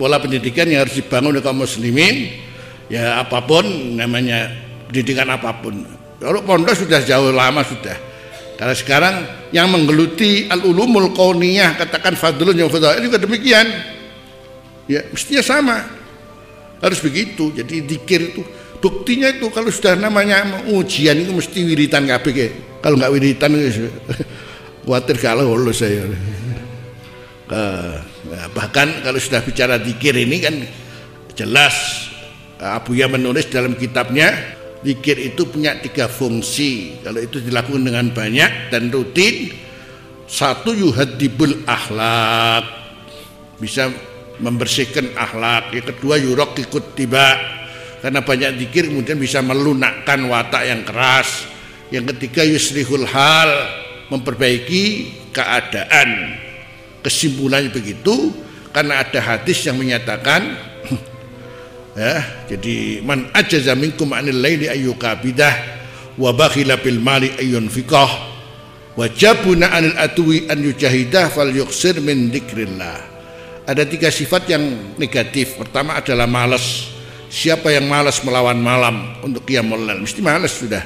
pola pendidikan yang harus dibangun oleh kaum muslimin ya apa pun namanya pendidikan apa pun. Kalau pondok sudah jauh lama sudah. Kalau sekarang yang menggeluti al-ulumul kauniyah katakan fadlun yang fadlun juga demikian. Ya mestinya sama. Harus begitu. Jadi dikir itu buktinya itu kalau sudah namanya ujian itu mesti wiritan kabeh kalau nggak wiritan khawatir kalau lulus saya Nah, bahkan kalau sudah bicara dikir ini kan jelas Abu Ya menulis dalam kitabnya dikir itu punya tiga fungsi. Kalau itu dilakukan dengan banyak dan rutin satu yuhadibul akhlak bisa membersihkan akhlak yang kedua yurok ikut tiba. Karena banyak dikir kemudian bisa melunakkan watak yang keras. Yang ketiga yusrihul hal memperbaiki keadaan kesimpulannya begitu karena ada hadis yang menyatakan ya jadi man ajaza minkum anil laili ayyukabidah wa bakhila bil mali ayyun fiqah wajabuna anil atwi an yujahidah fal yuksir min dzikrillah. Ada tiga sifat yang negatif. Pertama adalah malas. Siapa yang malas melawan malam untuk qiyamul lail? Mesti malas sudah.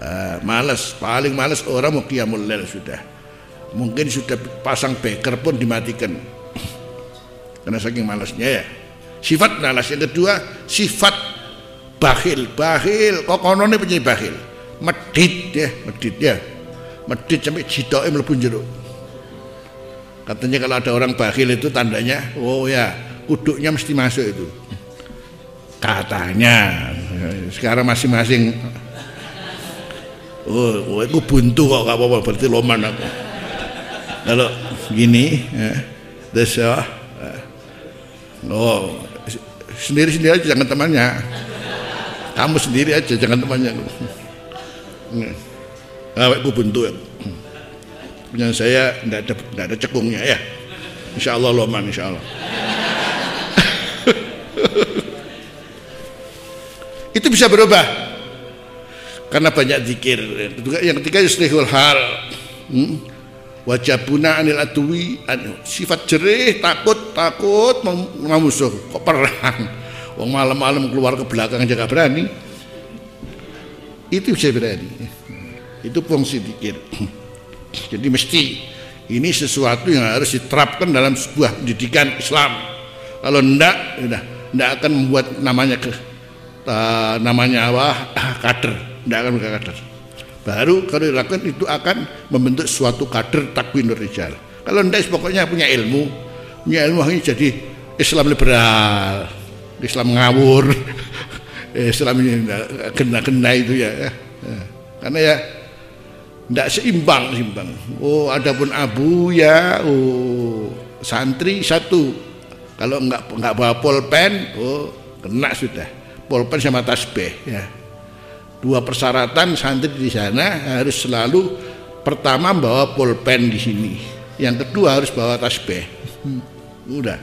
Uh, malas paling malas orang mau qiyamul lail sudah mungkin sudah pasang beker pun dimatikan. Karena saking malasnya ya. Sifat malas. Yang kedua sifat bakhil bakhil kok konone punya bakhil? Medit ya medit ya. Medit sampai jitoke mlebu jeruk katanya kalau ada orang bakhil itu tandanya oh ya kuduknya mesti masuk itu. Katanya. Sekarang masing-masing. Oh, oh aku buntu kok gak apa-apa. Berarti loman aku kalau gini ya, terus ya, oh sendiri-sendiri aja jangan temannya. Kamu sendiri aja jangan temannya. Awetku buntu. Punya saya tidak ada tidak ada cekungnya ya. Insya Allah loman Insya Allah itu bisa berubah. Karena banyak zikir. Yang ketiga yusrihul hal hmm? Wajabuna anil adwi sifat jerih takut takut mau kok perang. Wong malam-malam keluar ke belakang aja gak berani. Itu bisa berani. Itu fungsi pikir jadi mesti ini sesuatu yang harus diterapkan dalam sebuah pendidikan Islam. Kalau ndak udah ndak akan membuat namanya ke uh, namanya apa kader. Ndak akan kader baru kalau dilakukan itu akan membentuk suatu kader takwin rijal kalau tidak pokoknya punya ilmu. Punya ilmu ini jadi Islam liberal Islam ngawur. Islam ini kena-kena itu ya, ya. karena ya tidak seimbang seimbang. Oh adapun abu ya oh santri satu. Kalau enggak enggak bawa pulpen oh kena sudah. Pulpen sama tasbih ya dua persyaratan santri di sana harus selalu pertama bawa pulpen di sini. Yang kedua harus bawa tasbih. Udah